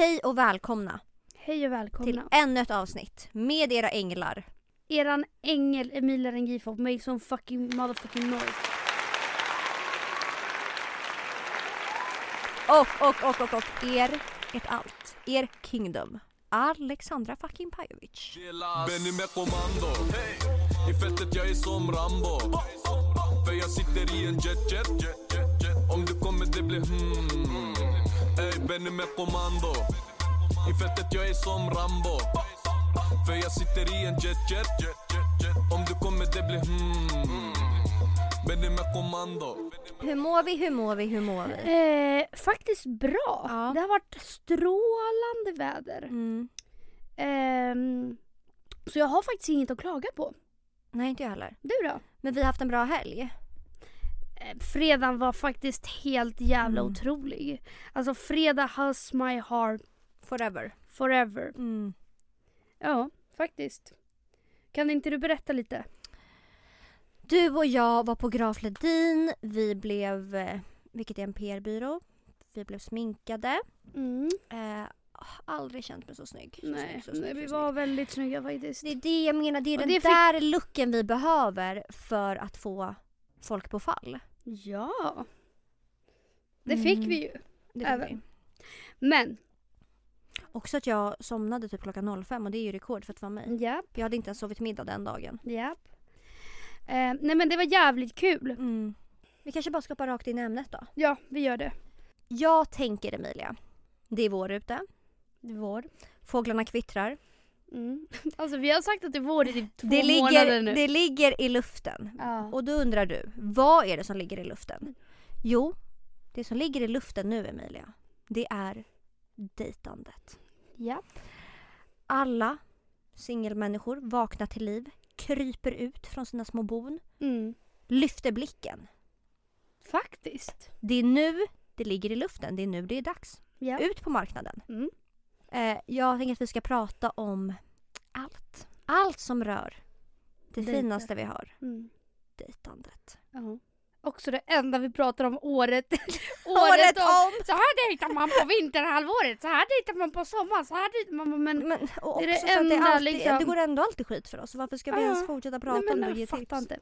Hej och välkomna Hej och välkomna. till ännu ett avsnitt med era änglar. Eran ängel Emilia Rengifo make some fucking motherfucking noise. Och, och, och, och, och er, ert allt, er kingdom. Alexandra fucking Pajovic. Benny med kommando I fältet jag är som Rambo För jag sitter i en jet jet Om du kommer det blir hmm Ey Benny med kommando I fältet jag är som Rambo För jag sitter i en jet jet Om du kommer det blir hmm Benny med kommando Hur mår vi, hur mår vi, hur mår vi? Eh, faktiskt bra. Ja. Det har varit strålande väder. Mm. Ehm, så jag har faktiskt inget att klaga på. Nej, inte jag heller. Du då? Men vi har haft en bra helg. Eh, fredagen var faktiskt helt jävla Mm. otrolig. Alltså fredag has my heart Forever. forever. Mm. Ja, faktiskt. Kan inte du berätta lite? Du och jag var på Graf Ledin. Vi blev, eh, vilket är en PR-byrå, vi blev sminkade. Mm. Eh, aldrig känt mig så snygg. Så Nej, snygg, så nej, snygg, vi var snygg. väldigt snygga faktiskt. Det är det jag menar, det är Och den det fick- där looken vi behöver för att få folk på fall. Ja. Det fick Mm. vi ju. Det Även. fick vi. Men, Också att jag somnade typ klockan 05 och det är ju rekord för att vara mig. japp, Jag hade inte ens sovit middag den dagen. japp. Eh, nej men det var jävligt kul. Mm. Vi kanske bara ska hoppa rakt in i ämnet då. Ja, vi gör det. Jag tänker Emilia, det är vår ute. Det är vår. Fåglarna kvittrar. Mm. Alltså vi har sagt att det i typ två Det månader ligger, nu. det ligger i luften. Ja. Och då undrar du, vad är det som ligger i luften? Jo, det som ligger i luften nu Emilia, det är dejtandet. Japp. Alla singelmänniskor vaknar till liv, kryper ut från sina små bon, Mm. lyfter blicken. Faktiskt. Det är nu det ligger i luften, det är nu det är dags. Ja. Ut på marknaden. Mm. Eh, jag tänker att vi ska prata om allt. Allt som rör det Dejter. finaste vi har, Mm. dejtandet. Ja. Också det enda vi pratar om året. Året om! Så här dejtar man på vinterhalvåret, så här dejtar man på sommaren, så här dejtar man på... Men, Men, och Det är det att det, enda, alltid, liksom- det går ändå alltid skit för oss. Varför ska vi Ja. ens fortsätta prata nej, om men det och ge jag tips? inte.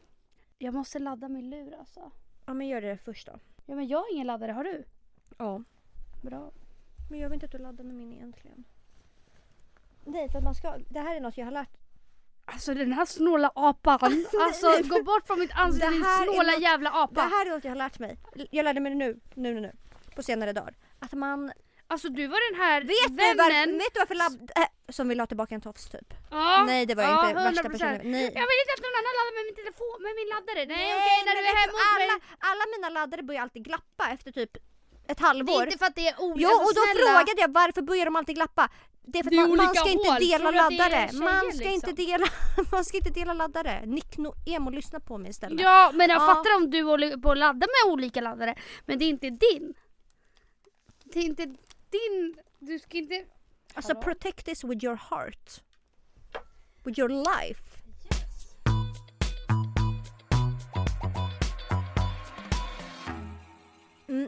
Jag måste ladda min lur alltså. Ja men gör det först då. Ja men jag har ingen laddare, har du? Ja. Bra. Men jag vill inte att du laddar med min egentligen. Nej för att man ska, det här är något jag har lärt Alltså den här snåla apan. Alltså gå bort från mitt ansikte Det din snåla något- jävla Det apa. här är något jag har lärt mig. Jag lärde mig det nu, nu, nu, nu. På senare dagar. Att man, Alltså du var den här vet du, vännen. var, vet du varför ladd, äh, som vill ha tillbaka en tofs typ? Ja, Nej det var ja, inte värsta 100%. personen. Nej. Jag vill inte att någon annan laddar med min telefon, med min laddare. Nej, Nej, okej när men du är hemma du, alla, mig. alla mina laddare börjar alltid glappa efter typ ett Det är halvår. inte för att det är olika. Jo och då snälla. frågade jag varför börjar de alltid glappa? Det är för att man, man olika ska inte dela laddare. Man ska liksom? inte dela, man ska inte dela laddare. Nick no, emo lyssna på mig istället. Ja men jag Ja. fattar om du håller på att ladda med olika laddare. Men det är inte din. Det är inte din. Du ska inte... Alltså Hallå? protect this with your heart. With your life.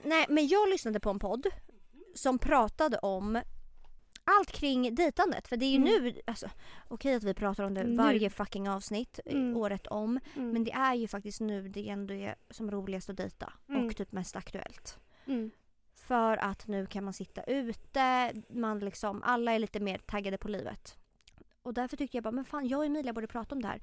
Nej men jag lyssnade på en podd som pratade om allt kring dejtandet. För det är ju Mm. nu, alltså, okej att vi pratar om det Nu. varje fucking avsnitt eh, Mm. året om. Mm. Men det är ju faktiskt nu det ändå är som roligast att dejta. Mm. Och typ mest aktuellt. Mm. För att nu kan man sitta ute, man liksom, alla är lite mer taggade på livet. Och därför tyckte jag bara, men fan jag och Emilia borde prata om det här.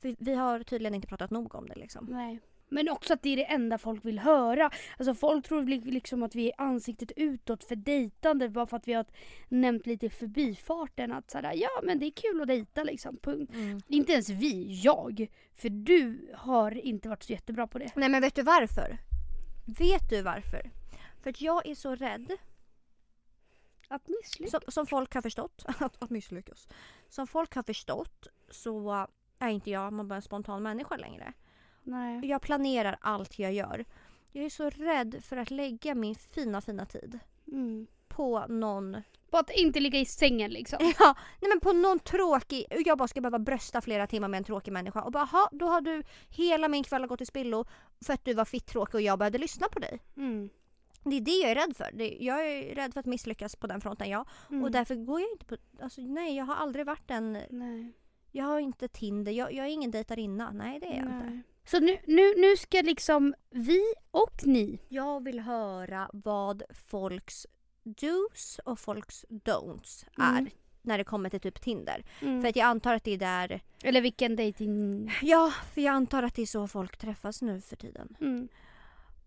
För vi har tydligen inte pratat nog om det liksom. Nej. Men också att det är det enda folk vill höra. Alltså folk tror li- liksom att vi är ansiktet utåt för dejtande bara för att vi har nämnt lite i förbifarten att sådär, ja men det är kul att dejta liksom, punkt. Inte ens vi, jag. För du har inte varit så jättebra på det. Nej men vet du varför? Vet du varför? För att jag är så rädd, Att misslyckas. som, som folk har förstått, att, att misslyckas. Som folk har förstått så är inte jag man bara en spontan människa längre. Nej. Jag planerar allt jag gör. Jag är så rädd för att lägga min fina fina tid Mm. på någon På att inte ligga i sängen liksom. Ja, nej men på någon tråkig, jag bara ska behöva brösta flera timmar med en tråkig människa och bara "Ha, då har du hela min kväll gått i spillo för att du var fitt tråkig och jag behövde lyssna på dig. Mm. Det är det jag är rädd för. Det, jag är rädd för att misslyckas på den fronten, ja. Mm. Och därför går jag inte på... Alltså, nej, jag har aldrig varit en... Nej. Jag har inte Tinder. Jag, jag är ingen dejtarinna. Nej, det är jag inte. Så nu, nu, nu ska liksom vi och ni Jag vill höra vad folks dos och folks don'ts Mm. är när det kommer till typ Tinder. Mm. För att jag antar att det är där... Eller vilken dating... Ja, för jag antar att det är så folk träffas nu för tiden. Mm.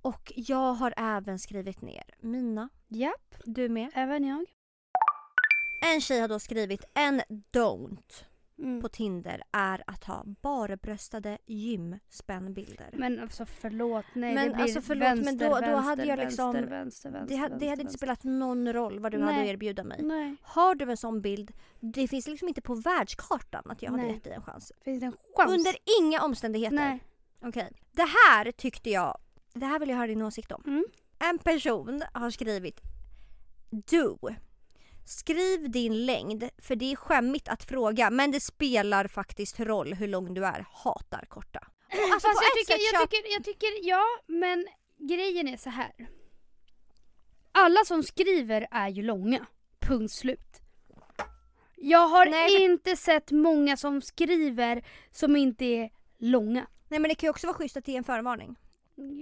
Och jag har även skrivit ner mina. Japp, Du med? även jag. En tjej har då skrivit en don't Mm. på Tinder är att ha barbröstade gymspännbilder. Men alltså förlåt, nej Men det blir alltså förlåt, vänster, men då- då vänster, hade jag liksom- vänster, vänster, vänster, det, ha, det hade inte spelat någon roll vad du hade Nej. att erbjuda mig. Nej, Har du en sån bild, det finns liksom inte på världskartan att jag hade gett dig en chans. finns det en chans? Under inga omständigheter. Nej. Okej. Det här tyckte jag, det här vill jag höra din åsikt om. Mm. En person har skrivit Do. Skriv din längd, för det är skämmigt att fråga men det spelar faktiskt roll hur lång du är. Hatar korta. Alltså, Fast jag tycker, jag, köp- tycker, jag tycker, ja men grejen är så här. Alla som skriver är ju långa. Punkt slut. Jag har Nej, för- inte sett många som skriver som inte är långa. Nej men det kan ju också vara schysst att ge en förvarning.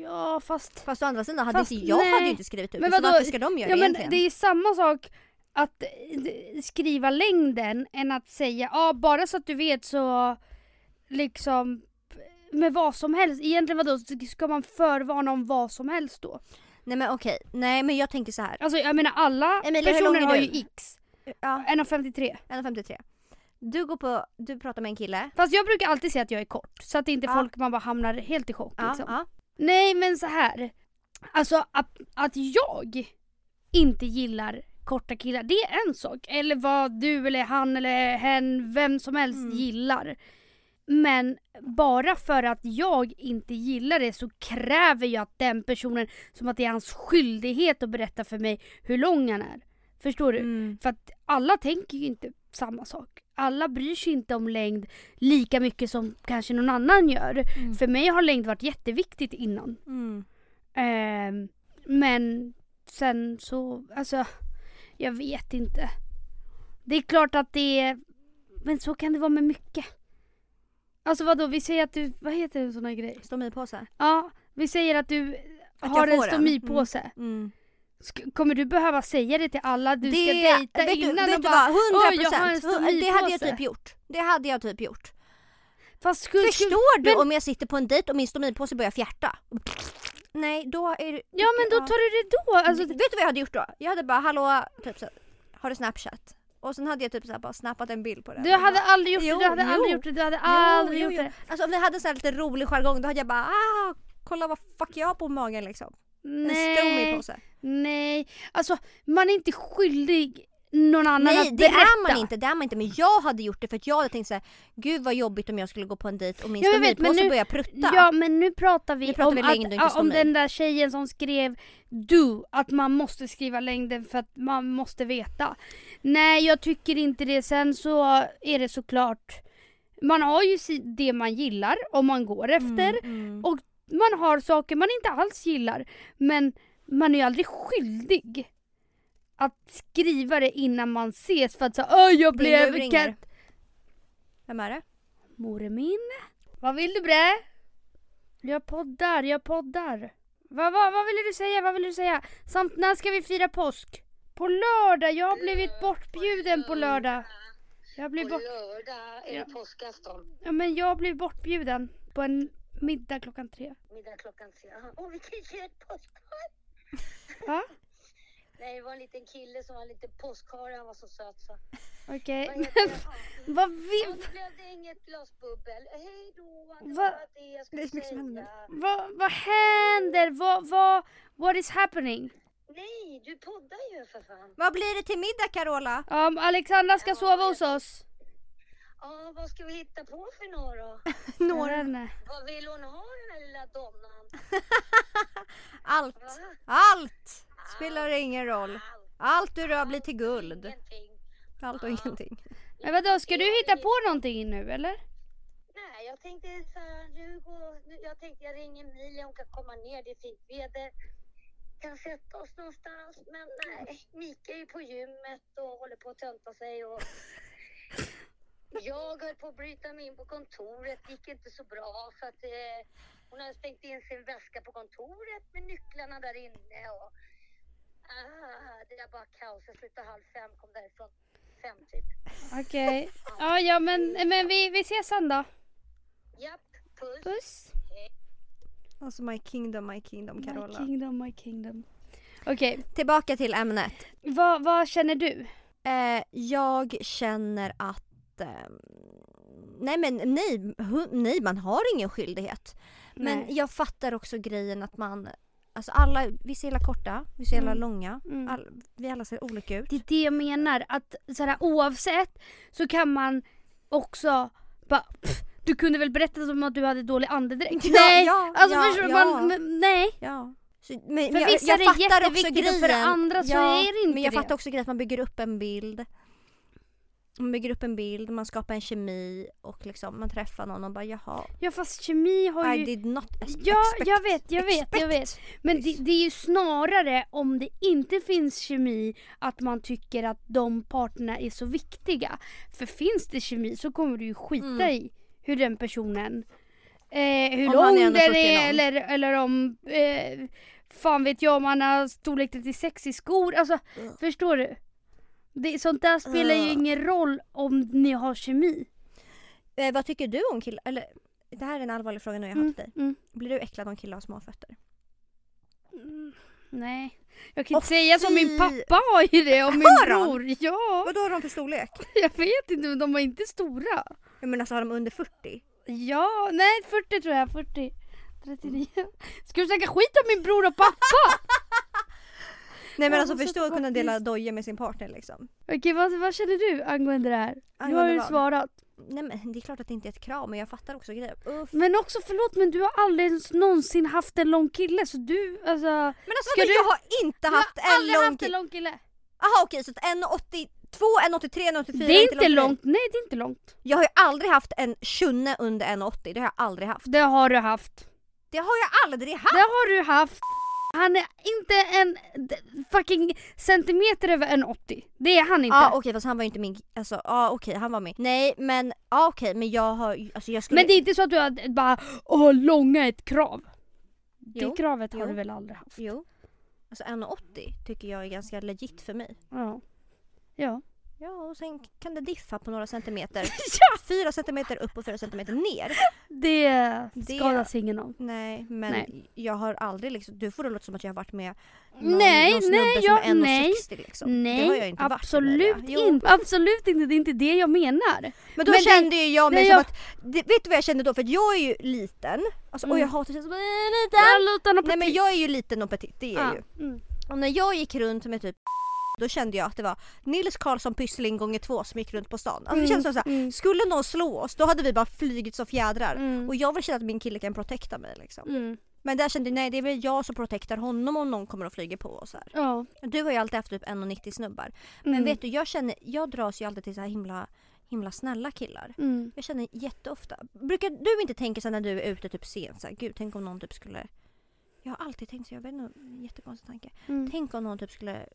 Ja fast... Fast å andra sidan hade Fast inte jag nej. hade ju inte skrivit ut Men det så varför ska de göra Ja det men egentligen? det är samma sak att eh, skriva längden än att säga ja bara så att du vet så liksom med vad som helst. Egentligen vadå, ska man förvarna om vad som helst då? Nej men okej, nej men jag tänker så här. Alltså jag menar alla Emilia, personer har du? ju x. Ja, 1,53. 1,53. Du går på, du pratar med en kille. Fast jag brukar alltid säga att jag är kort så att inte Ja. folk man bara hamnar helt i chock Ja, liksom. ja. Nej men så här. Alltså att, att jag inte gillar korta killar, det är en sak. Eller vad du eller han eller hen, vem som helst Mm. gillar. Men bara för att jag inte gillar det så kräver jag att den personen, som att det är hans skyldighet att berätta för mig hur lång han är. Förstår du? Mm. För att alla tänker ju inte samma sak. Alla bryr sig inte om längd lika mycket som kanske någon annan gör. Mm. För mig har längd varit jätteviktigt innan. Mm. Ehm, men sen så, alltså, jag vet inte. Det är klart att det är, men så kan det vara med mycket. Alltså vadå, vi säger att du, vad heter en sån här grej? Stomipåse. Ja, vi säger att du Att har en stomipåse. Mm. Sk- Kommer du behöva säga det till alla du ska det, dejta vet innan du, vet du bara, vad? 100 "Oj, jag har en procent. Det hade jag stomipåse." typ gjort. Det hade jag typ gjort. Fast skulle, skulle, Förstår du men- om jag sitter på en dejt och min stomipåse börjar fjärta? Nej, då är det... Ja men då tar du det då. Alltså, Vet du vad jag hade gjort då? Jag hade bara hallå, typ så, har du snapchat? Och sen hade jag typ så bara snappat en bild på den. du hade aldrig gjort Jo, det, du hade jo. aldrig gjort det, du hade Jo, aldrig jo, gjort jo. det. Alltså om vi hade här lite rolig jargong då hade jag bara ah, kolla vad fuck jag har på magen liksom. En Nej, stomipåse. nej. Alltså man är inte skyldig någon annan Nej att det är berätta. man inte, det är man inte. Men jag hade gjort det för att jag hade tänkt såhär, gud vad jobbigt om jag skulle gå på en dejt och min Ja, nu- börjar prutta. Ja men nu pratar vi Nu pratar om, vi längd och att, om den där tjejen som skrev du, att man måste skriva längden för att man måste veta. Nej jag tycker inte det. Sen så är det såklart, man har ju det man gillar och man går efter. Mm, mm. Och man har saker man inte alls gillar. Men man är ju aldrig skyldig att skriva det innan man ses för att säga Åh jag Din blev ringer. kat... Vem är det? Mor min. Vad vill du bre? Jag poddar, jag poddar. Vad, vad, vad ville du säga, vad ville du säga? Samt när ska vi fira påsk? På lördag, jag har blivit bortbjuden på lördag. Jag På blivit bort... lördag är Ja. det påskafton. Ja men jag blivit bortbjuden på en middag klockan tre. Middag klockan tre. Aha. Åh, vilken söt påskhare! Va? Nej, det var en liten kille som var lite påskhare. Han var så söt så. Okej. Det? Ja. Vad Ja, vi... nu blev det inget glas bubbel. Hej då! Det Va? var det jag Det skulle är så som händer. säga. Vad, vad händer? Vad, vad, what is happening? Nej, du poddar ju för fan. Vad blir det till middag Carola? Um, Alexandra ska sova hos oss. Ja, vad ska vi hitta på för några då? Inte. Vad vill hon ha den här lilla donnan? Allt. Va? Allt! Spelar ingen roll. Allt. Du rör blir till guld. Ingenting. Allt och ingenting. Men vadå, ska du hitta på någonting nu eller? Nej, jag tänkte så här, nu går, nu, jag tänkte jag ringer Emilia, hon kan komma ner, det är fint väder. kan sätta oss någonstans. Men nej, Mika är ju på gymmet och håller på att tönta sig. Och jag höll på att bryta mig in på kontoret. Det gick inte så bra för att eh, hon hade stängt in sin väska på kontoret med nycklarna där inne. Och, ah, det är bara kaos. Jag slutade halv fem, kom därifrån fem typ. Okej. Ja, ja men, men vi, vi ses sen då. Japp, puss. Puss. Alltså my kingdom, my kingdom My Carola. kingdom, my kingdom. Okej, Tillbaka till ämnet. vad, vad känner du? Eh, jag känner att... ehm, nej men nej, hu- nej, man har ingen skyldighet. Men Nej. jag fattar också grejen att man... Alltså alla, vissa är korta, vissa är Mm. långa. Mm. All, vi alla ser olika ut. Det är det jag menar, att sådär, oavsett så kan man också bara pff, du kunde väl berätta som att du hade dålig andedräkt? Ja, nej! ja, alltså ja, förstår ja. Man, men, nej! Ja. Så, men, För jag, vissa jag är det jätteviktigt och för andra så är det inte Men jag det. fattar också grejen att man bygger upp en bild. Man bygger upp en bild, man skapar en kemi och liksom man träffar någon och bara jaha, Ja fast kemi har I ju... did not ex- Ja, expect. jag vet, jag vet, jag expect. vet. Men det, det är ju snarare om det inte finns kemi att man tycker att de parterna är så viktiga. För finns det kemi så kommer du ju skita Mm. i hur den personen, eh, hur Om är lång den 1,40 är lång. eller, eller om, eh, fan vet jag om han har storlek 36 i skor. Alltså, Mm. förstår du? Det, sånt där spelar ju Ugh. ingen roll om ni har kemi. Eh, vad tycker du om killar? Eller det här är en allvarlig fråga nu jag har Mm, till dig. mm. Blir du äcklad om killar har små fötter? Mm, nej. Jag kan Åh, inte säga som min pappa har ju det och min Har han? bror. Ja, Vad då har de för storlek? jag vet inte men de var inte stora. Jag menar så har de under 40? Ja, nej 40 tror jag, 40. 39. Ska du snacka skit om min bror och pappa? Nej men alltså så förstå att kunna dela dojor med sin partner liksom. Okej, vad, vad känner du angående det här? Nu har Angående du vad? svarat. Nej men det är klart att det inte är ett krav men jag fattar också grejer. Uff. Men också förlåt men du har aldrig ens någonsin haft en lång kille så du alltså... Men alltså Ska vadå, du- jag har inte haft du har en aldrig lång haft en kille. lång kille. Jaha okej så att 1,82, 1,83, 1,84 Det är inte långt. långt, nej det är inte långt. Jag har ju aldrig haft en tjunne under 1,80. Det har jag aldrig haft. Det har du haft. Det har jag aldrig haft! Det har du haft. Han är inte en fucking centimeter över en 80. Det är han inte. Ja okej fast han var ju inte min, alltså ja okej han var min. Nej men ja okej men jag har alltså jag skulle Men det är inte så att du har bara åh långa är ett krav. Jo, det kravet har jo. du väl aldrig haft? Jo. Alltså 1,80 tycker jag är ganska legit för mig. Ja. Ja. Ja och sen kan det diffa på några centimeter. ja. Fyra centimeter upp och fyra centimeter ner. Det, Det- skadas ingen av. Nej men Nej. jag har aldrig liksom, du får det låta som att jag har varit med någon, Nej, någon snubbe nej, som jag- är 1,60 nej. liksom. Nej, det har jag inte varit absolut. Jo. inte. Absolut inte. Det är inte det jag menar. Men då Men det- kände ju jag mig som jag- att, det, vet du vad jag kände då? För jag är ju liten, alltså, och Mm. jag hatar att säga så, "Jag liten. Utan att Nej men jag är ju liten och petit, det är jag ja. ju. mm. Och när jag gick runt med typ då kände jag att det var Nils Karlsson Pyssling gånger två som gick runt på stan. Alltså det kändes som såhär, mm. skulle någon slå oss då hade vi bara flugit som fjädrar. Mm. Och jag vill känna att min kille kan protekta mig liksom. Mm. Men där kände jag, nej det är väl jag som protektar honom om någon kommer och flyger på oss här. Ja. Du har ju alltid haft typ 1,90 snubbar. Men Mm. vet du, jag känner, jag dras ju alltid till så här himla, himla snälla killar. Mm. Jag känner jätteofta. Brukar du inte tänka så när du är ute typ sent så här, gud tänk om någon typ skulle Jag har alltid tänkt så, jag vet inte, jättekonstig tanke. Mm. Tänk om någon typ skulle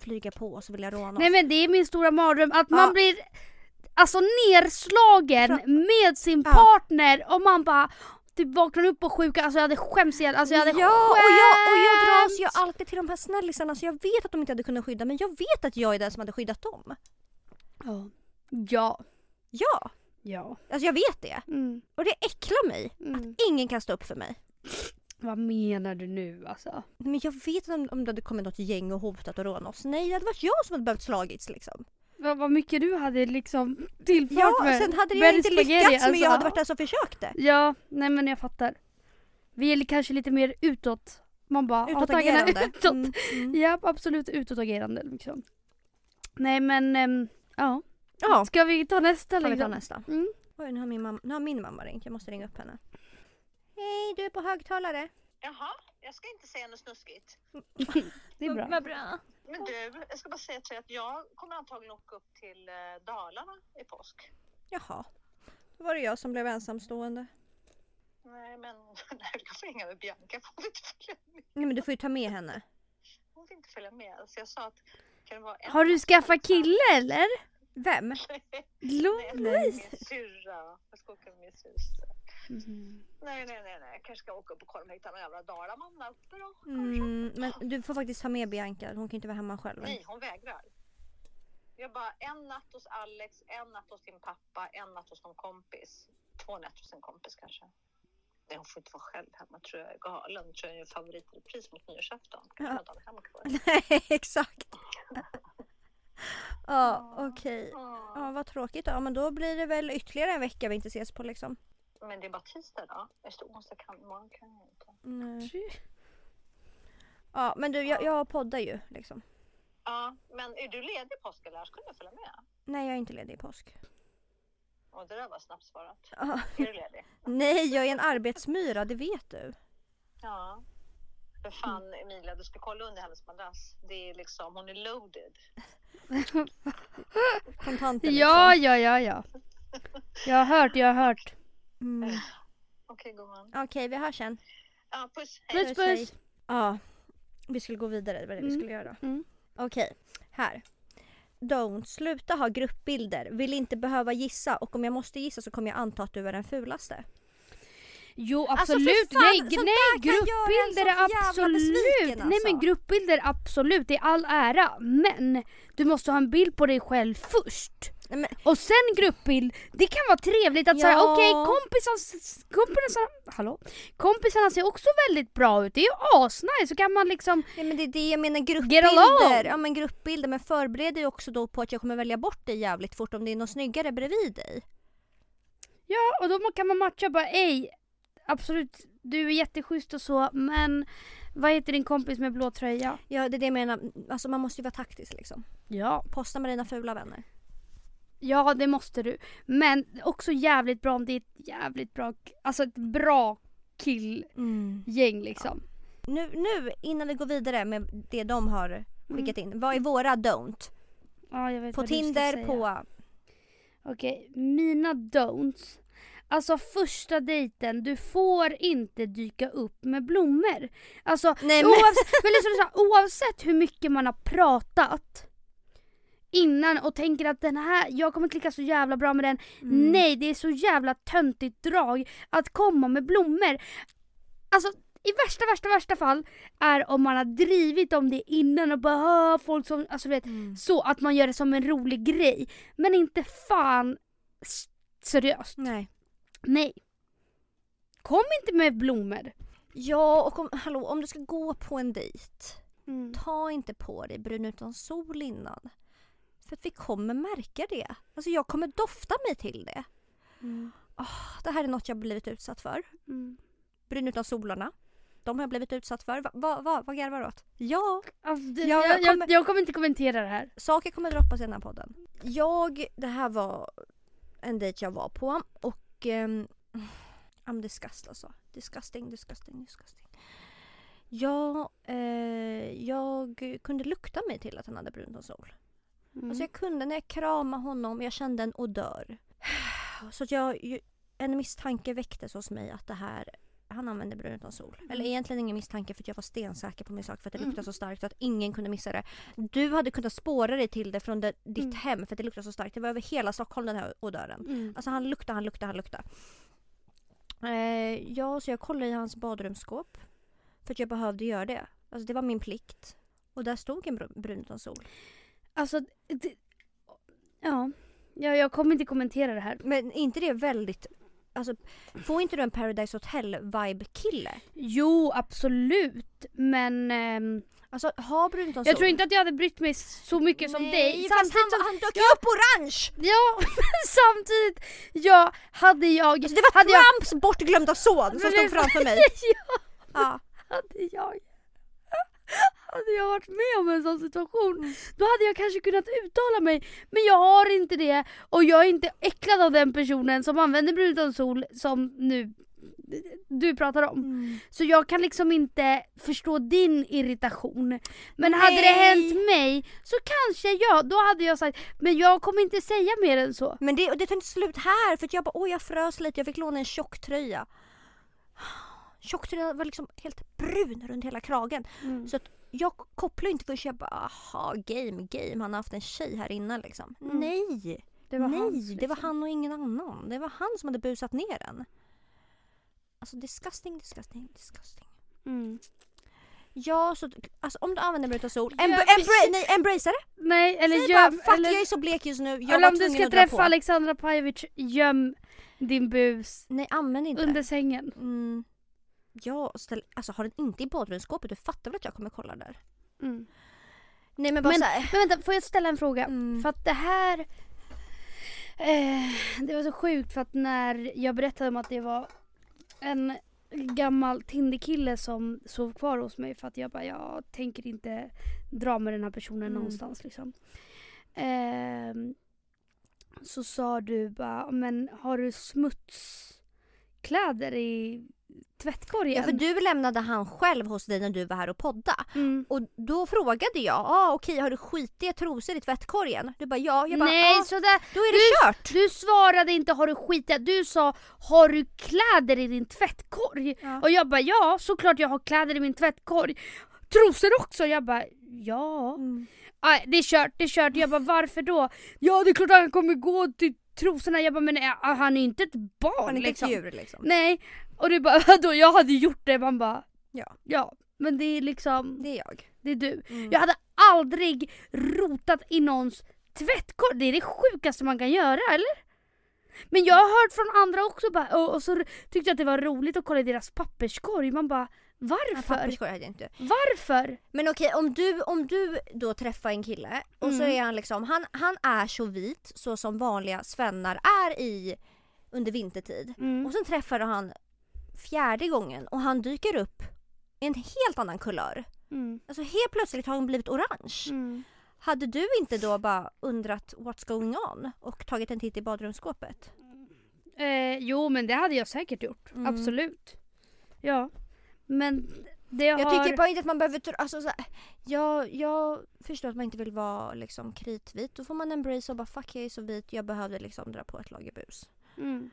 flyga på och vilja råna oss. Nej men det är min stora mardröm att man Ja. blir alltså nerslagen Fra- med sin Ja. partner och man bara typ vaknar upp och sjuka, alltså jag hade skämts ihjäl, alltså jag hade ja, och jag, och jag dras skämts. ju alltid till de här snällisarna så jag vet att de inte hade kunnat skydda men jag vet att jag är den som hade skyddat dem. Ja. Ja. Ja, Ja. alltså jag vet det. Mm. Och det äcklar mig Mm. att ingen kan stå upp för mig. Vad menar du nu alltså? Men jag vet om, om det hade kommit något gäng och hotat och rånat oss. Nej, det hade varit jag som hade behövt slagits liksom. Vad, vad mycket du hade liksom tillfört Ja, med sen hade jag inte spaghetti, lyckats men alltså. jag hade varit den som försökte. Ja, nej men jag fattar. Vi är kanske lite mer utåt. Man bara Utåtagerande. utåt. Mm, mm. Ja, absolut utåtagerande liksom. Nej men, ehm, ja. Ja, Ska vi ta nästa ska vi ta liksom? nästa. Mm. Oj, nu har, min mamma, nu har min mamma ringt. Jag måste ringa upp henne. Hej, du är på högtalare. Jaha, jag ska inte säga något snuskigt. Det är bra. Vad bra. Men du, jag ska bara säga till dig att jag kommer antagligen åka upp till eh, Dalarna i påsk. Jaha. Då var det jag som blev ensamstående. Nej, men nej, jag får hänga med Bianca. Hon vill inte följa med. Nej men du får ju ta med henne. Hon vill inte följa med. Så jag sa att kan det vara en Har du skaffat kille eller? Vem? Nej, jag ska åka med Louise? min syrra. Jag ska åka med min syster. Mhm. Nej, nej, nej, nej. Jag kanske ska åka upp och kolla om jag hittar någon jävla dalaman där uppe då. Mm, men du får faktiskt ta med Bianca. Hon kan inte vara hemma själv. Nej, hon vägrar. Jag bara en natt hos Alex, en natt hos din pappa, en natt hos någon kompis. Två nätter hos en kompis kanske. Nej, hon får inte vara själv hemma tror jag är galen. Tror jag är favoritrepris mot nyårsafton. Ja. ja. Nej exakt. Ja okej. Ja. Ja vad tråkigt då. Men då blir det väl ytterligare en vecka vi inte ses på liksom. Men det är bara tisdag då. Det, onsdag kan, imorgon kan jag inte. Nej. Ja men du jag, jag poddar ju liksom. Ja, men är du ledig påsk eller skulle jag följa med? Nej jag är inte ledig i påsk. Och det där var snabbt svarat. Ja. Är du ledig? Nej jag är en arbetsmyra det vet du. Ja. För fan Emilia, du ska kolla under hennes madrass. Det är liksom, hon är loaded. Kontanter liksom. Ja, ja, ja, ja. Jag har hört, jag har hört. Mm. Okej gumman. Okej vi hörs sen. Ja, puss. Hej. Puss, Puss. Ja, vi skulle gå vidare, det var det vi Mm. skulle göra. Mm. Okej, här. Don't, sluta ha gruppbilder. Vill inte behöva gissa och om jag måste gissa så kommer jag anta att du är den fulaste. Jo Alltså, absolut, fan, nej, nej gruppbilder är absolut, besviken, nej men alltså. gruppbilder absolut, det är all ära. Men du måste ha en bild på dig själv först. Men, Och sen gruppbild, det kan vara trevligt att Ja. säga okej kompisarna, kompisarna, hallå? kompisarna ser också väldigt bra ut, det är ju asnice så kan man liksom nej men det är det jag menar gruppbilder. Ja men gruppbilder men förbered dig också då på att jag kommer välja bort dig jävligt fort om det är någon snyggare bredvid dig. Ja, och då kan man matcha bara ej, absolut du är jätteschysst och så men vad heter din kompis med blå tröja? Ja det är det jag menar, alltså man måste ju vara taktisk liksom. Ja. Posta med dina fula vänner. Ja det måste du. Men också jävligt bra om det är ett jävligt bra, alltså ett bra killgäng liksom. Nu, nu innan vi går vidare med det de har skickat in. Vad är våra don't? Ja, På Tinder, på... Okej, mina don'ts. Alltså första dejten, du får inte dyka upp med blommor. Alltså Nej men, oavsett, men liksom oavsett hur mycket man har pratat innan och tänker att den här, jag kommer klicka så jävla bra med den. Mm. Nej, det är så jävla töntigt drag att komma med blommor. Alltså i värsta, värsta, värsta fall är om man har drivit om det innan och bara "Åh, folk som, alltså vet, Mm. så att man gör det som en rolig grej. Men inte fan seriöst. Nej. Nej. Kom inte med blommor. Ja och om, hallå, om du ska gå på en dejt, Mm. ta inte på dig brun utan sol innan. För att vi kommer märka det. Alltså jag kommer dofta mig till det. Mm. Det här är något jag blivit utsatt för. Mm. Brun utan solarna. De har jag blivit utsatt för. Va, va, va, vad garvar du åt? Ja, Alltså, det, Ja, jag, jag kommer- jag kommer inte kommentera det här. saker kommer droppas i den här podden. Jag, det här var en dejt jag var på och um, I'm disgust alltså. Disgusting, disgusting, disgusting. Ja, eh, jag kunde lukta mig till att han hade brunt och sol. Mm. Alltså jag kunde när jag kramade honom, jag kände en odör. Så att jag, en misstanke väcktes hos mig att det här, han använde brun utan sol. Eller egentligen ingen misstanke för att jag var stensäker på min sak för att det luktade Mm. så starkt att ingen kunde missa det. Du hade kunnat spåra dig till det från det, ditt Mm. hem för att det luktade så starkt. Det var över hela Stockholm den här odören. Mm. Alltså han luktade, han luktade, han luktade. Eh, ja, så jag kollade i hans badrumsskåp. För att jag behövde göra det. Alltså det var min plikt. Och där stod en brun utan sol. Alltså, det, ja. ja. Jag kommer inte kommentera det här. Men inte det väldigt... Alltså, får inte du en Paradise Hotel-vibe-kille? Jo, absolut. Men ehm, Alltså, ha brunt jag tror inte att jag hade brytt mig så mycket som Nej, dig. fast Samtidigt han, som, han dök ju Ja. upp orange! ja, men samtidigt, ja, hade jag... Alltså, det var hade jag, Trumps bortglömda son som stod framför mig. ja, Ja. hade jag... Hade jag varit med om en sån situation, Mm. då hade jag kanske kunnat uttala mig. Men jag har inte det och jag är inte äcklad av den personen som använder brun utan sol som nu du pratar om. Mm. Så jag kan liksom inte förstå din irritation. Men hade det Nej. hänt mig så kanske jag, då hade jag sagt men jag kommer inte säga mer än så. Men det, det tar inte slut här för jag bara åh jag frös lite, jag fick låna en tjocktröja. Tjocktröjan var liksom helt brun runt hela kragen. Mm. Så att jag kopplar inte först jag bara aha game game han har haft en tjej här innan liksom. Mm. Nej! Det var Nej, hans, det var liksom. han och ingen annan. Det var han som hade busat ner den. Alltså disgusting, disgusting, disgusting. Mm. Ja, så alltså, om du använder utav sol, embra- precis. embra- nej, embracea det. Nej, eller Säg göm... bara fuck eller, jag är så blek just nu, jag eller om du ska träffa på. Alexandra Pajovic, göm din bus Nej, använd inte under sängen. Mm. Ja, ställ, alltså har den inte i badrumsskåpet, du fattar väl att jag kommer kolla där? Mm. Nej men bara Men- såhär. Men vänta, får jag ställa en fråga? Mm. För att det här... Eh, det var så sjukt för att när jag berättade om att det var en gammal Tinder-kille som sov kvar hos mig för att jag bara, jag tänker inte dra med den här personen Mm. någonstans liksom. Ehm, så sa du bara, men har du smutskläder i tvättkorgen? Ja för du lämnade han själv hos dig när du var här och podda. Mm. Och då frågade jag, ah, okej har du skitiga trosor i tvättkorgen? Du bara ja, jag bara Nej, ah, sådär. då är det kört. Du svarade inte har du skitit, du sa har du kläder i din tvättkorg? Ja. Och jag bara ja, såklart jag har kläder i min tvättkorg. Trosor också? Jag bara ja. Mm. Aj, det är kört, det är kört. Jag bara varför då? Ja det är klart han kommer gå till trosorna. Jag bara men äh, han är inte ett barn Han är inte liksom. ett djur liksom. Nej. Och du bara vadå jag hade gjort det. Man bara Ja. ja. Men det är liksom, Det är jag. det är du. Mm. Jag hade aldrig rotat i någons tvättkorg. Det är det sjukaste man kan göra eller? Men jag har hört från andra också bara, och, och så tyckte jag att det var roligt att kolla i deras papperskorg. Man bara Ja, varför? Papperskorg hade jag inte. Varför? Men okej om du, om du då träffar en kille och så Mm. är han liksom, han, han är så vit så som vanliga svennar är i under vintertid. Mm. Och sen träffar han fjärde gången och han dyker upp i en helt annan kulör. Mm. Alltså helt plötsligt har han blivit orange. Mm. Hade du inte då bara undrat what's going on och tagit en titt i badrumsskåpet? Eh, jo men det hade jag säkert gjort. Mm. Absolut. Ja. Men det jag, Jag har... tycker bara inte att man behöver... Alltså, så här, jag, jag förstår att man inte vill vara liksom, kritvit. Då får man embrace och bara fuck jag är så vit, jag behövde liksom dra på ett lager bus. Mm.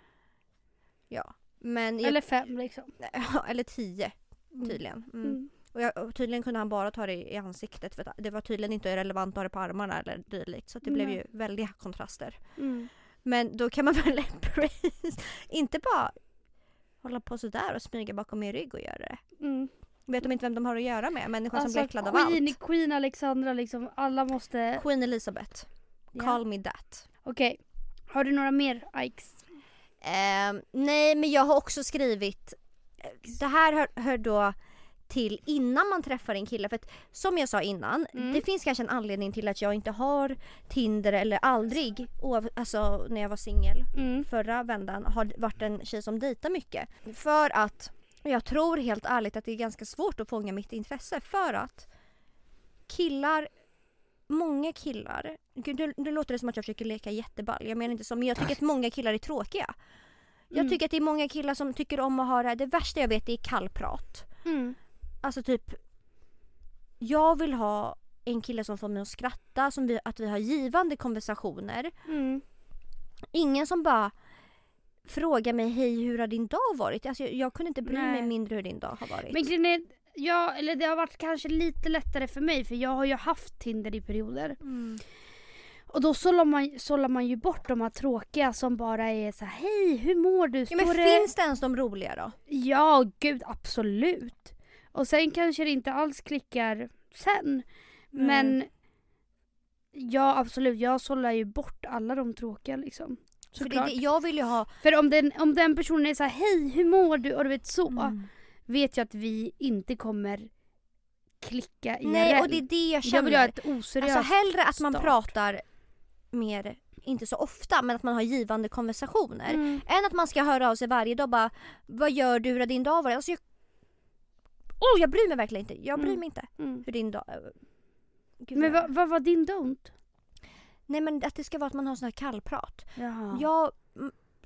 Ja. Men jag, Eller fem liksom. eller tio tydligen. Mm. Mm. Och, jag, och tydligen kunde han bara ta det i, i ansiktet för det var tydligen inte relevant att ha det på armarna eller dylikt. Så det blev Nej. ju väldiga kontraster. Mm. Men då kan man väl embrace, inte bara hålla på sådär och smyga bakom min rygg och göra det. Mm. Vet de inte vem de har att göra med? Människan som Alltså blir äcklad av allt. Queen, Alexandra liksom, alla måste... Queen Elizabeth. Ja. Call me that. Okej. Har du några mer Ikes? Ehm, nej men jag har också skrivit Det här hör, hör då till innan man träffar en kille för att som jag sa innan Mm. det finns kanske en anledning till att jag inte har Tinder eller aldrig alltså när jag var singel Mm. förra vändan har varit en tjej som dejtar mycket. För att jag tror helt ärligt att det är ganska svårt att fånga mitt intresse för att killar Många killar, gud nu, nu låter det som att jag försöker leka jätteball, jag menar inte så men jag tycker att många killar är tråkiga. Jag Mm. tycker att det är många killar som tycker om att höra, det värsta jag vet är kallprat. Mm. Alltså typ, jag vill ha en kille som får mig att skratta, som vi, att vi har givande konversationer. Mm. Ingen som bara frågar mig hej hur har din dag varit? Alltså, jag, jag kunde inte bry mig Nej. mindre hur din dag har varit. Men grejen är, ja, eller det har varit kanske lite lättare för mig för jag har ju haft Tinder i perioder. Mm. Och då sållar man, sållar man ju bort de här tråkiga som bara är så här: hej hur mår du? Ja, men det... finns det ens de roliga då? Ja, gud absolut. Och sen kanske det inte alls klickar sen. Men ja absolut, jag sållar ju bort alla de tråkiga liksom. För det, Såklart. jag vill ju ha... För om den, om den personen är så här: hej hur mår du? Och du vet så. Mm. Vet jag att vi inte kommer klicka IRL. Nej och det är det jag känner. jag vill ha ett oseriöst alltså hellre att man start. pratar mer, inte så ofta, men att man har givande konversationer. Mm. Än att man ska höra av sig varje dag bara Vad gör du? Hur din dag varit? Alltså jag, oh, jag bryr mig verkligen inte. Jag bryr Mm. mig inte Mm. hur din dag... Gud, Men vad- vad, var din don't? Nej men att det ska vara att man har sån här kallprat. Jaha. Jag,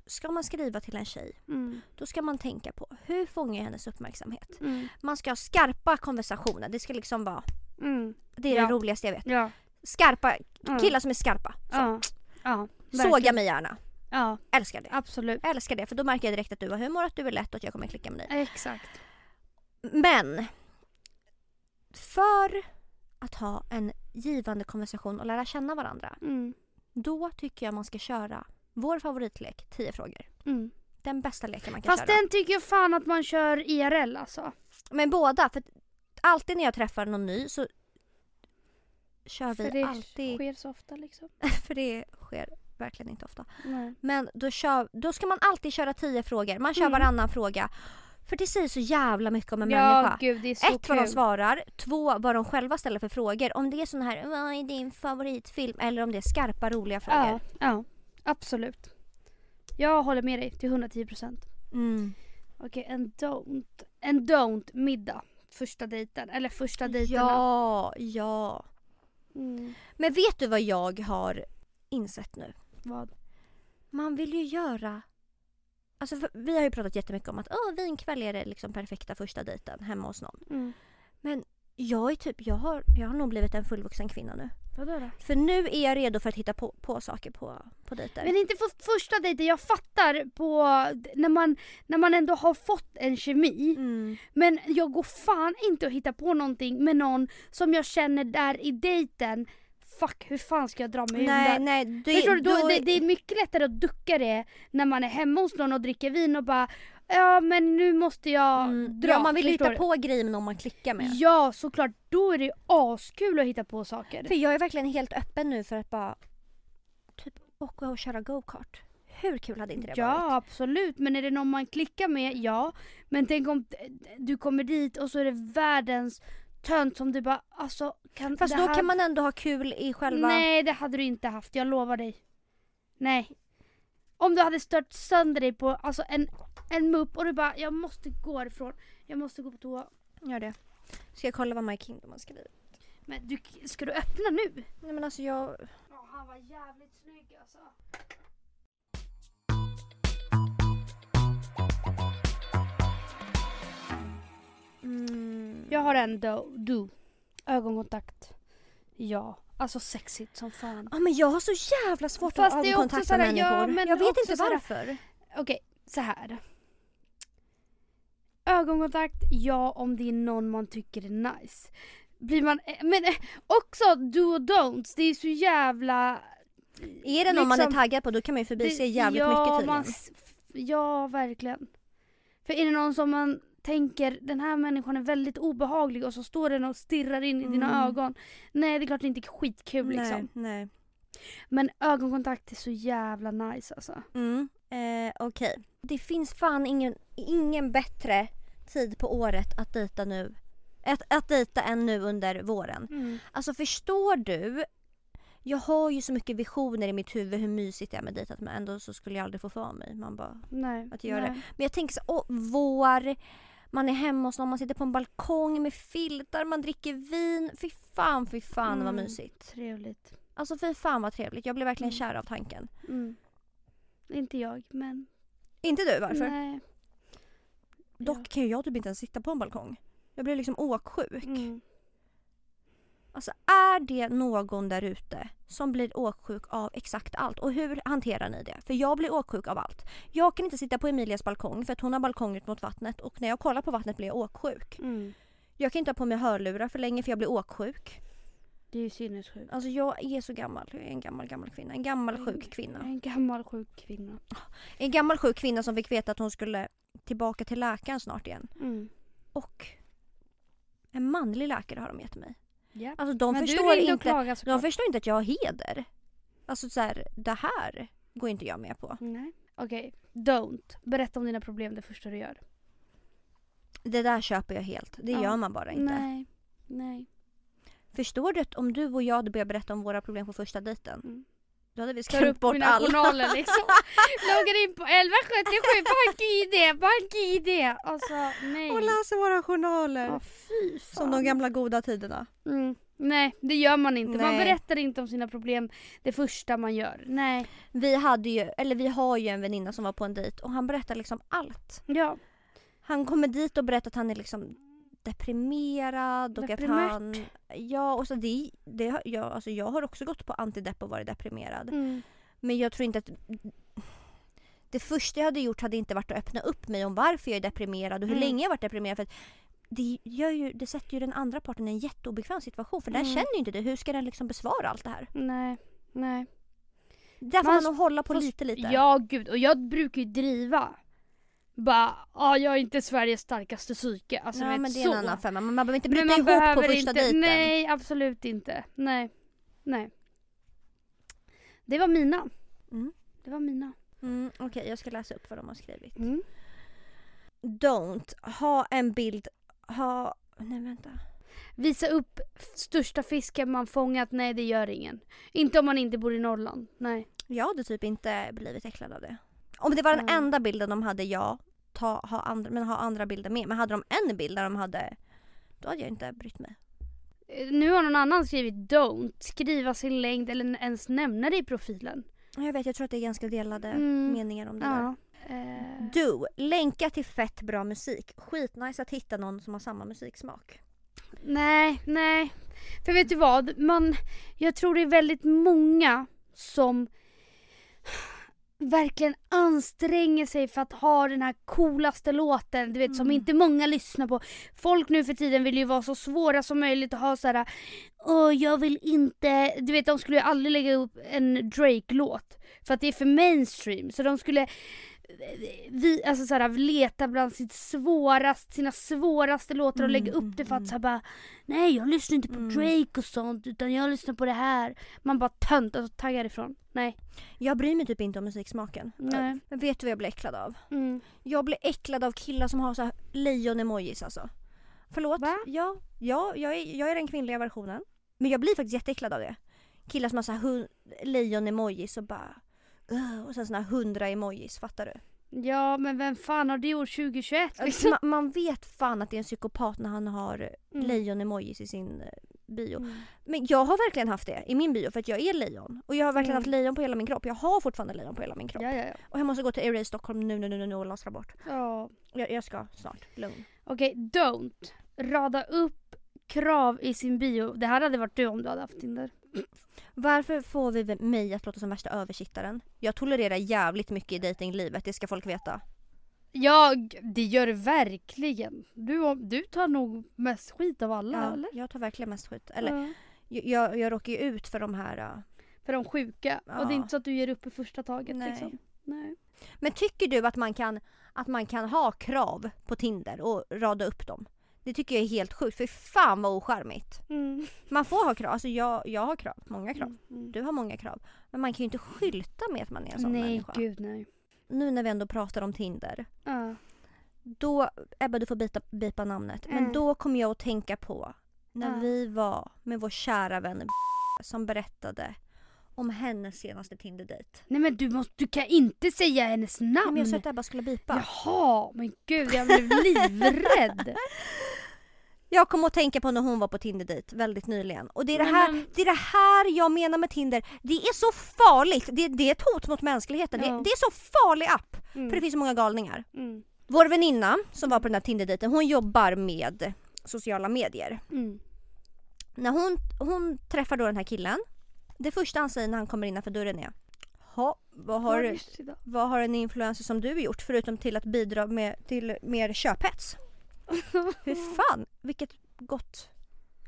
ska man skriva till en tjej Mm. då ska man tänka på hur fångar jag hennes uppmärksamhet. Mm. Man ska ha skarpa konversationer. Det ska liksom vara, Mm. det är Ja. det roligaste jag vet. Ja. Skarpa, Ja. killar som är skarpa. Så. Ja. Såga mig gärna. Ja, Älskar det. absolut. Älskar det för då märker jag direkt att du har humor, att du är lätt och att jag kommer klicka med dig. Exakt. Men för att ha en givande konversation och lära känna varandra Mm. då tycker jag man ska köra vår favoritlek 10 frågor. Mm. Den bästa leken man kan Fast köra. den tycker jag fan att man kör IRL alltså. Men båda, för alltid när jag träffar någon ny så kör vi För det alltid, sker så ofta liksom. för det sker verkligen inte ofta. Nej. Men då, kör, då ska man alltid köra 10 frågor. Man kör Mm. varannan fråga. För det säger så jävla mycket om en Ja människa. gud Ett vad de kul. svarar, två vad de själva ställer för frågor. Om det är sån här, vad är din favoritfilm? Eller om det är skarpa roliga frågor. Ja, ja, absolut. Jag håller med dig till 110%. Mm. Okej, en don't. En don't middag. Första dejten. Eller första dejterna. Ja, ja. Mm. Men vet du vad jag har insett nu? Vad? Man vill ju göra... Alltså vi har ju pratat jättemycket om att Åh, vinkväll är det liksom perfekta första dejten hemma hos någon. Mm. Jag är typ, jag har, jag har nog blivit en fullvuxen kvinna nu. Vadå då? För nu är jag redo för att hitta på, på saker på, på dejter. Men inte för första dejten. Jag fattar på när man, när man ändå har fått en kemi. Mm. Men jag går fan inte att hitta på någonting med någon som jag känner där i dejten. Fuck, hur fan ska jag dra mig Nej, det? nej. Det, Förstår du? Då, då- det, det är mycket lättare att ducka det när man är hemma hos någon och dricker vin och bara Ja men nu måste jag mm, dra. ja, man vill hitta på grejer med någon man klickar med. Ja såklart, då är det askul att hitta på saker. För jag är verkligen helt öppen nu för att bara typ åka och köra go-kart. Hur kul hade inte det Ja varit? absolut, men är det någon man klickar med, ja. Men tänk om du kommer dit och så är det världens tönt som du bara alltså kan Fast då här... kan man ändå ha kul i själva... Nej det hade du inte haft, jag lovar dig. Nej. Om du hade stört sönder dig på alltså en, en mupp och du bara jag måste gå ifrån. Jag måste gå på toa. Gör det. Ska jag kolla vad My Kingdom har skrivit? Men du, ska du öppna nu? Nej men alltså jag... Ja han var jävligt snygg alltså. Mm. Jag har en do. do. Ögonkontakt. Ja. Alltså sexigt som fan. Ja men jag har så jävla svårt Fast att ha ögonkontakt med människor. ja, men jag vet inte varför. Okej, så här. Ögonkontakt, ja om det är någon man tycker är nice. Blir man, eh, men eh, också do och don'ts, det är så jävla... Är det någon man är liksom- taggad på då kan man ju förbise jävligt ja, mycket tydligen. man ja, verkligen. För är det någon som man tänker, den här människan är väldigt obehaglig och så står den och stirrar in i dina Mm. ögon. Nej det är klart det inte är skitkul nej, liksom. nej. Men ögonkontakt är så jävla nice alltså. Mm. Eh, Okej. Det finns fan ingen, ingen bättre tid på året att dejta nu. Att, att dejta än nu under våren. Alltså förstår du? Jag har ju så mycket visioner i mitt huvud hur mysigt det är med dejtat men ändå så skulle jag aldrig få för mig. Man bara, Nej. Att göra nej. Men jag tänker så, åh, vår, man är hemma hos någon, man sitter på en balkong med filtar, man dricker vin. Fy fan, fy fan vad Mm. mysigt. Trevligt. Alltså fy fan vad trevligt. Jag blev verkligen Mm. kär av tanken. Mm. Inte jag, men... Inte du, varför? Nej. Dock kan ju jag typ inte ens sitta på en balkong. Jag blir liksom åksjuk. Mm. Alltså är det någon där ute som blir åksjuk av exakt allt? Och hur hanterar ni det? För jag blir åksjuk av allt. Jag kan inte sitta på Emilias balkong för att hon har balkong ut mot vattnet och när jag kollar på vattnet blir jag åksjuk. Mm. Jag kan inte ha på mig hörlurar för länge för jag blir åksjuk. Det är ju sinnessjukt. Alltså jag är så gammal. Jag är en gammal, gammal kvinna. En gammal sjuk kvinna. En gammal sjuk kvinna. En gammal sjuk kvinna som fick veta att hon skulle tillbaka till läkaren snart igen. Mm. Och en manlig läkare har de gett mig. Ja. Alltså de Men förstår inte. De förstår inte att jag har heder. Alltså så här, det här går inte jag med på. Nej. Okej, don't. Berätta om dina problem det första du gör. Det där köper jag helt. Det Ja. gör man bara inte. Nej. Nej. Förstår du att om du och jag hade börjat berätta om våra problem på första dejten. Mm. Då hade vi upp bort mina alla. journaler liksom. Loggar in på 1177 bank-id, bank-id. Alltså nej. Och läser våra journaler. Ja, fy fan. som de gamla goda tiderna. Mm. Nej, det gör man inte. Man Nej. berättar inte om sina problem det första man gör. Nej. Vi hade ju, eller vi har ju en väninna som var på en dejt och han berättar liksom allt. Ja. Han kommer dit och berättar att han är liksom deprimerad och att han... Ja, och så det, det, jag, alltså jag har också gått på antidepp och varit deprimerad. Mm. Men jag tror inte att... det första jag hade gjort hade inte varit att öppna upp mig om varför jag är deprimerad och hur Mm. länge jag varit deprimerad. För det, gör ju, det sätter ju den andra parten i en jätteobekväm situation för den Mm. känner ju inte det. Hur ska den liksom besvara allt det här? Nej, nej. Där får Man- man nog hålla på lite lite. Ja gud, och jag brukar ju driva. Bara, ja jag är inte Sveriges starkaste psyke. Alltså, ja vet, men det är så. en annan femma. Man behöver inte bryta ihop på första inte, dejten. Nej absolut inte. Nej. Nej. Det var mina. Mm. Det var mina. Mm, Okej, jag ska läsa upp vad de har skrivit. Mm. Don't ha en bild, ha... Nej vänta. Visa upp största fisken man fångat, nej det gör ingen. Inte om man inte bor i Norrland, nej. Jag hade typ inte blivit äcklad av det. Om det var den Mm. enda bilden de hade, ja. Ta, ha andra, men ha andra bilder med. Men hade de en bild där de hade... Då hade jag inte brytt mig. Eh, Nu har någon annan skrivit don't, skriva sin längd eller ens nämna det i profilen. Jag vet, jag tror att det är ganska delade Mm. meningar om det där. Ja. Eh, Do, länka till fett bra musik. Skitnice att hitta någon som har samma musiksmak. nej, nej. För vet du vad? Man, jag tror det är väldigt många som verkligen anstränger sig för att ha den här coolaste låten, du vet som Mm. inte många lyssnar på. Folk nu för tiden vill ju vara så svåra som möjligt och ha så här. Åh jag vill inte, du vet de skulle ju aldrig lägga upp en Drake-låt. För att det är för mainstream. Så de skulle vi, alltså så här, leta bland sitt svårast, sina svåraste låtar och Mm, lägga upp det för mm, att så här, bara Nej jag lyssnar inte på Mm. Drake och sånt utan jag lyssnar på det här. Man bara tönt, alltså taggar ifrån. Nej. Jag bryr mig typ inte om musiksmaken. Nej. Men vet du vad jag blir äcklad av? Mm. Jag blir äcklad av killar som har så här lejon-emojis alltså. Förlåt? Va? Ja, ja jag, är, jag är den kvinnliga versionen. Men jag blir faktiskt jätteäcklad av det. Killar som har så här lejon-emojis och bara... "Ugh", och sen såna här hundra emojis, fattar du? Ja men vem fan har det gjort 2021 liksom? Man, man vet fan att det är en psykopat när han har Mm. lejon-emojis i sin eh, bio. Mm. Men jag har verkligen haft det i min bio för att jag är lejon. Och jag har verkligen Mm. haft lejon på hela min kropp. Jag har fortfarande lejon på hela min kropp. Ja ja ja. Och jag måste gå till Erase Stockholm nu, nu, nu, nu, och lastra bort. ja. Jag, jag ska snart, lugn. Okej, don't. Rada upp krav i sin bio. Det här hade varit du om du hade haft Tinder. Varför får vi mig att låta som värsta översittaren? Jag tolererar jävligt mycket i dejtinglivet, det ska folk veta. Ja, det gör det verkligen. Du, du tar nog mest skit av alla Ja, eller? jag tar verkligen mest skit. Eller Ja. jag, jag, jag råkar ju ut för de här... äh, För de sjuka. Ja. Och det är inte så att du ger upp i första taget Nej. liksom. Nej. Men tycker du att man, kan, att man kan ha krav på Tinder och rada upp dem? Det tycker jag är helt sjukt, för fan vad ocharmigt. Mm. Man får ha krav, alltså jag, jag har krav, många krav. Mm. Mm. Du har många krav. Men man kan ju inte skylta med att man är en sån Nej, människa. gud nej. Nu när vi ändå pratar om Tinder. Ja. Då, Ebba du får bita, bipa namnet. Men Mm. då kommer jag att tänka på när Ja. vi var med vår kära vän som berättade om hennes senaste Tinder-dejt. Nej men du, måste, du kan inte säga hennes Nej, namn. men jag sa att Ebba skulle bipa. Jaha, men gud jag blev livrädd. Jag kom att tänka på när hon var på Tinder-dejt väldigt nyligen. Och det är det, här, det är det här jag menar med Tinder. Det är så farligt. Det, det är ett hot mot mänskligheten. Ja. Det, det är så farlig app. Mm. För det finns så många galningar. Mm. Vår väninna som var på den här Tinder-dejten, hon jobbar med sociala medier. Mm. När hon, hon träffar då den här killen. Det första han säger när han kommer innanför dörren är Ha, vad har, vad har en influencer som du gjort förutom till att bidra med, till mer köphets? Hur fan, vilket gott...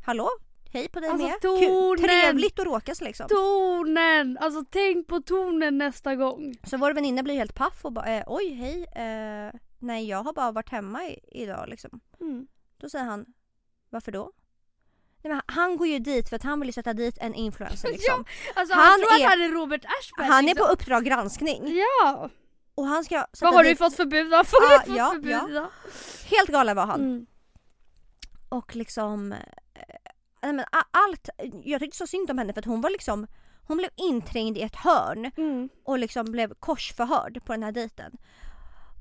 Hallå? Hej på dig Alltså, med. tonen! trevligt att råkas liksom. Tonen! Alltså tänk på tonen nästa gång. Så vår väninna blir helt paff och bara eh, oj hej, eh, nej jag har bara varit hemma i, idag liksom. Mm. Då säger han, varför då? Nej, men han går ju dit för att han vill sätta dit en influencer liksom. Alltså Han han, tror är- att han är Robert Aschberg. Han är liksom. på Uppdrag granskning Ja! och han ska Vad har du dit... fått förbud av? Vad Ja, du fått ja, förbud ja. idag? Helt galen var han. Mm. Och liksom... Eh, nej, men allt, jag tyckte så synd om henne för att hon var liksom... Hon blev inträngd i ett hörn Mm. och liksom blev korsförhörd på den här dejten.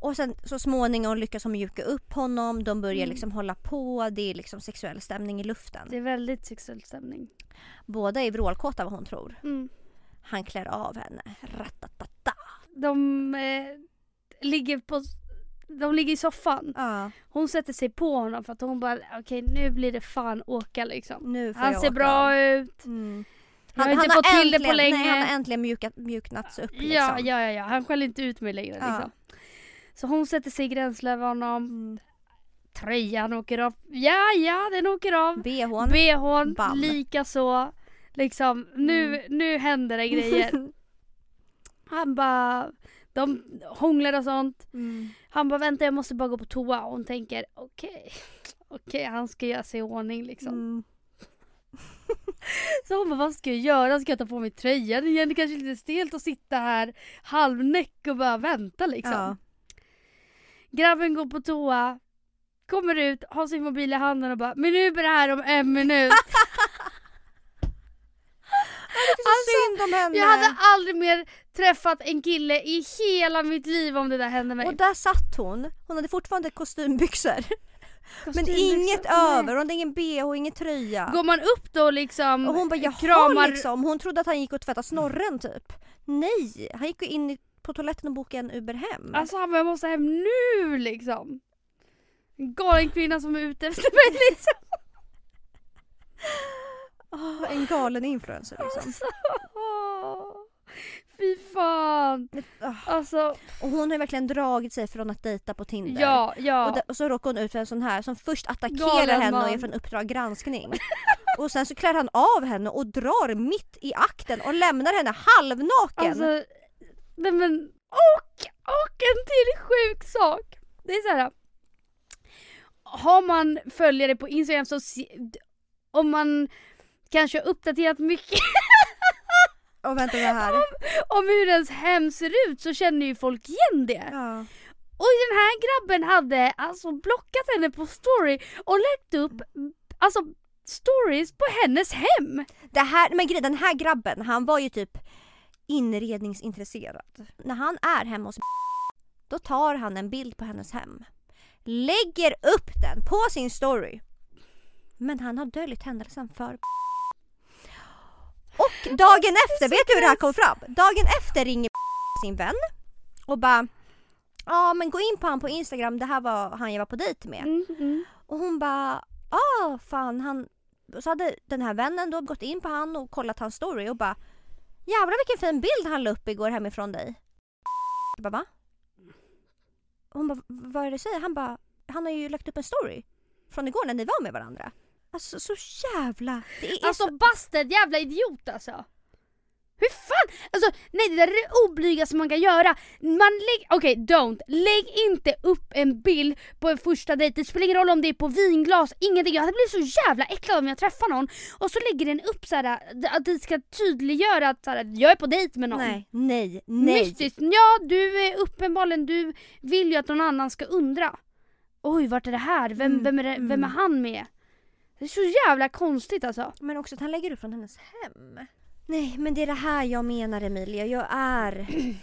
Och sen så småningom lyckas hon mjuka upp honom, de börjar Mm. liksom hålla på, det är liksom sexuell stämning i luften. Det är väldigt sexuell stämning. Båda är vrålkåta vad hon tror. Mm. Han klär av henne. Ratatata. De eh, ligger på de ligger i soffan. Ja, Hon sätter sig på honom för att hon bara okej nu blir det fan åka liksom. nu får Han jag ser åka bra ut. Mm. Jag har inte fått till det på äntligen, länge. Nej, han har äntligen mjukat, mjuknats upp liksom. Ja, ja, ja, ja. Han skäller inte ut mig längre Ja. liksom. Så hon sätter sig i gränsle över honom. Mm. Tröjan åker av. Ja, ja, den åker av. BHn. Bhn Bam. lika så. Liksom, nu, nu händer det grejer. Han bara, de hånglar och sånt. Mm. Han bara vänta jag måste bara gå på toa och hon tänker okej, okej han ska göra sig i ordning liksom. Mm. Så hon bara vad ska jag göra? Ska jag ta på mig tröjan igen? Det kanske är lite stelt att sitta här halvnäck och bara vänta liksom. Ja. Grabben går på toa, kommer ut, har sin mobil i handen och bara men nu är det här om en minut. Det synd om henne. Jag hade aldrig mer träffat en kille i hela mitt liv om det där hände mig. Och där satt hon. Hon hade fortfarande kostymbyxor. Men inget nej. över. Hon hade ingen bh, ingen tröja. Går man upp då liksom Och hon bara kramar liksom. Hon trodde att han gick och tvättade snorren typ. Nej, han gick in på toaletten och bokade en Uber hem. Alltså han bara, jag måste hem nu liksom. En galen kvinna som är ute efter mig liksom. Åh, en galen influencer liksom. Åh, Fy fan. Ah. Alltså, Och hon har verkligen dragit sig från att dejta på Tinder. ja, ja. Och, där, och så råkar hon ut för en sån här som först attackerar Galen henne och man. är från Uppdrag granskning. och sen så klär han av henne och drar mitt i akten och lämnar henne halvnaken. Alltså, nej men, och, och en till sjuk sak. Det är så här. Har man följare på Instagram så om man kanske har uppdaterat mycket och vänta det här. om hur ens hem ser ut så känner ju folk igen det. Ja. Och den här grabben hade alltså blockat henne på story och lagt upp alltså stories på hennes hem. Det här, men grejen, den här grabben han var ju typ inredningsintresserad. När han är hemma hos då tar han en bild på hennes hem. Lägger upp den på sin story. Men han har döljt händelsen för Och dagen efter, vet du hur det här kom fram? Dagen efter ringer sin vän och bara Ja men gå in på han på Instagram, det här var han jag var på dejt med. Mm, mm. Och hon bara, ah fan han... Så hade den här vännen då gått in på han och kollat hans story och bara Jävlar vilken fin bild han la upp igår hemifrån dig. Jag bara va? Hon bara, vad är det du säger? Han bara, han har ju lagt upp en story från igår när ni var med varandra. Alltså så jävla... Det är Alltså så... Basted, jävla idiot alltså. Hur fan? Alltså nej det där är det oblygaste man kan göra. Man lägg, okej don't. Lägg inte upp en bild på en första dejt. Det spelar ingen roll om det är på vinglas, ingenting. Jag hade blivit så jävla äcklad om jag träffar någon och så lägger den upp så här att det ska tydliggöra att så här, jag är på dejt med någon. Nej, nej, nej. Mystiskt. Ja, du är uppenbarligen, du vill ju att någon annan ska undra. Oj, vart är det här? Vem, Mm, vem, är, det, vem är mm. han med? Det är så jävla konstigt alltså. Men också att han lägger upp från hennes hem. Nej, men det är det här jag menar Emilia. Jag är...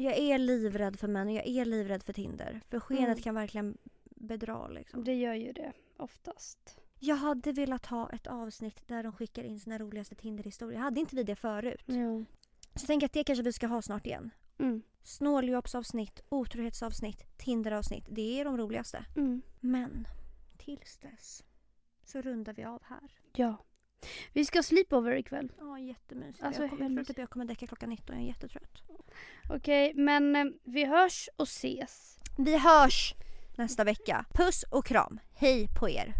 Jag är livrädd för män och jag är livrädd för Tinder. För skenet Mm. kan verkligen bedra liksom. Det gör ju det oftast. Jag hade velat ha ett avsnitt där de skickar in sina roligaste Tinder-historier. Hade inte vi det förut? Ja. Så tänker att det kanske vi ska ha snart igen. Mm. Snåljobbsavsnitt, otrohetsavsnitt, Tinder-avsnitt. Det är de roligaste. Mm. Men tills dess så rundar vi av här. Ja. Vi ska sleepover ikväll. Ja, jättemysigt. Alltså, jag, kommer, jag tror typ jag kommer däcka klockan 19. Jag är jättetrött. Okej, men eh, vi hörs och ses. Vi hörs nästa vecka. Puss och kram. Hej på er.